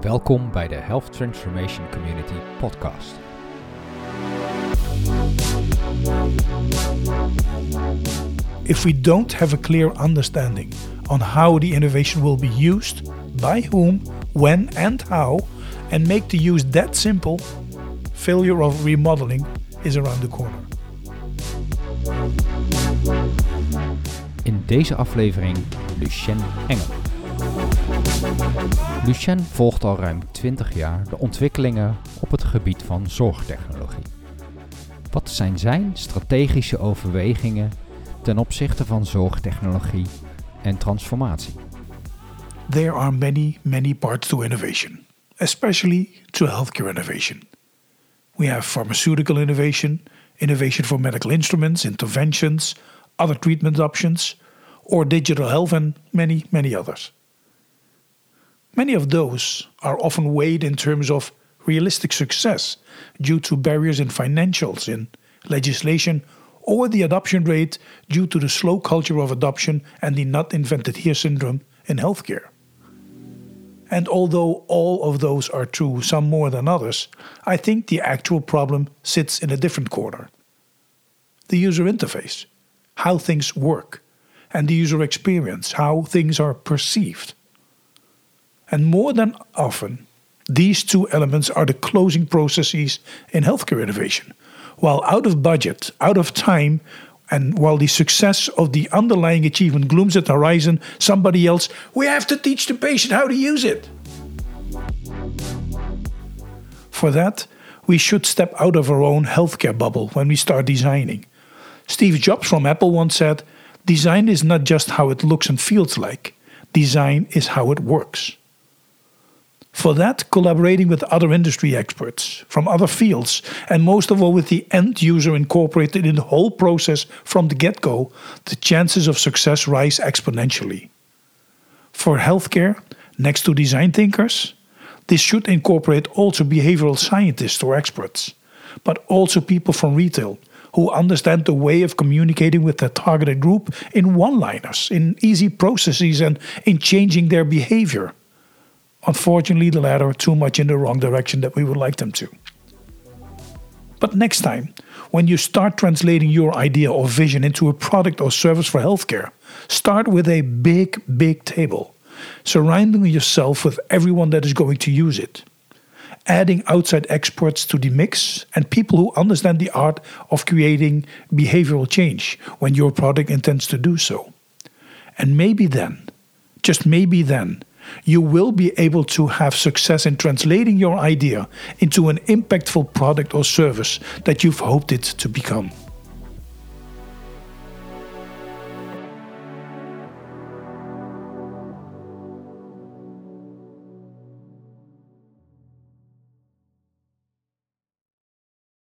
Welkom bij de Health Transformation Community podcast. If we don't have a clear understanding on how the innovation will be used, by whom, when, and how, and make the use that simple, failure of remodeling is around the corner. In deze aflevering Lucien Engel. Lucien volgt al ruim 20 jaar de ontwikkelingen op het gebied van zorgtechnologie. Wat zijn zijn strategische overwegingen ten opzichte van zorgtechnologie en transformatie? There are many, many parts to innovation, especially to healthcare innovation. We have pharmaceutical innovation, innovation for medical instruments, interventions, other treatment options, or digital health, and many, many others. Many of those are often weighed in terms of realistic success due to barriers in financials, in legislation, or the adoption rate due to the slow culture of adoption and the not invented here syndrome in healthcare. And although all of those are true, some more than others, I think the actual problem sits in a different corner the user interface, how things work, and the user experience, how things are perceived. And more than often, these two elements are the closing processes in healthcare innovation. While out of budget, out of time, and while the success of the underlying achievement glooms at the horizon, somebody else, we have to teach the patient how to use it. For that, we should step out of our own healthcare bubble when we start designing. Steve Jobs from Apple once said, Design is not just how it looks and feels like, design is how it works. For that, collaborating with other industry experts from other fields, and most of all with the end user incorporated in the whole process from the get go, the chances of success rise exponentially. For healthcare, next to design thinkers, this should incorporate also behavioral scientists or experts, but also people from retail who understand the way of communicating with their targeted group in one liners, in easy processes, and in changing their behavior. Unfortunately, the latter are too much in the wrong direction that we would like them to. But next time, when you start translating your idea or vision into a product or service for healthcare, start with a big, big table, surrounding yourself with everyone that is going to use it. Adding outside experts to the mix and people who understand the art of creating behavioral change when your product intends to do so. And maybe then, just maybe then, you will be able to have success in translating your idea into an impactful product or service that you've hoped it to become.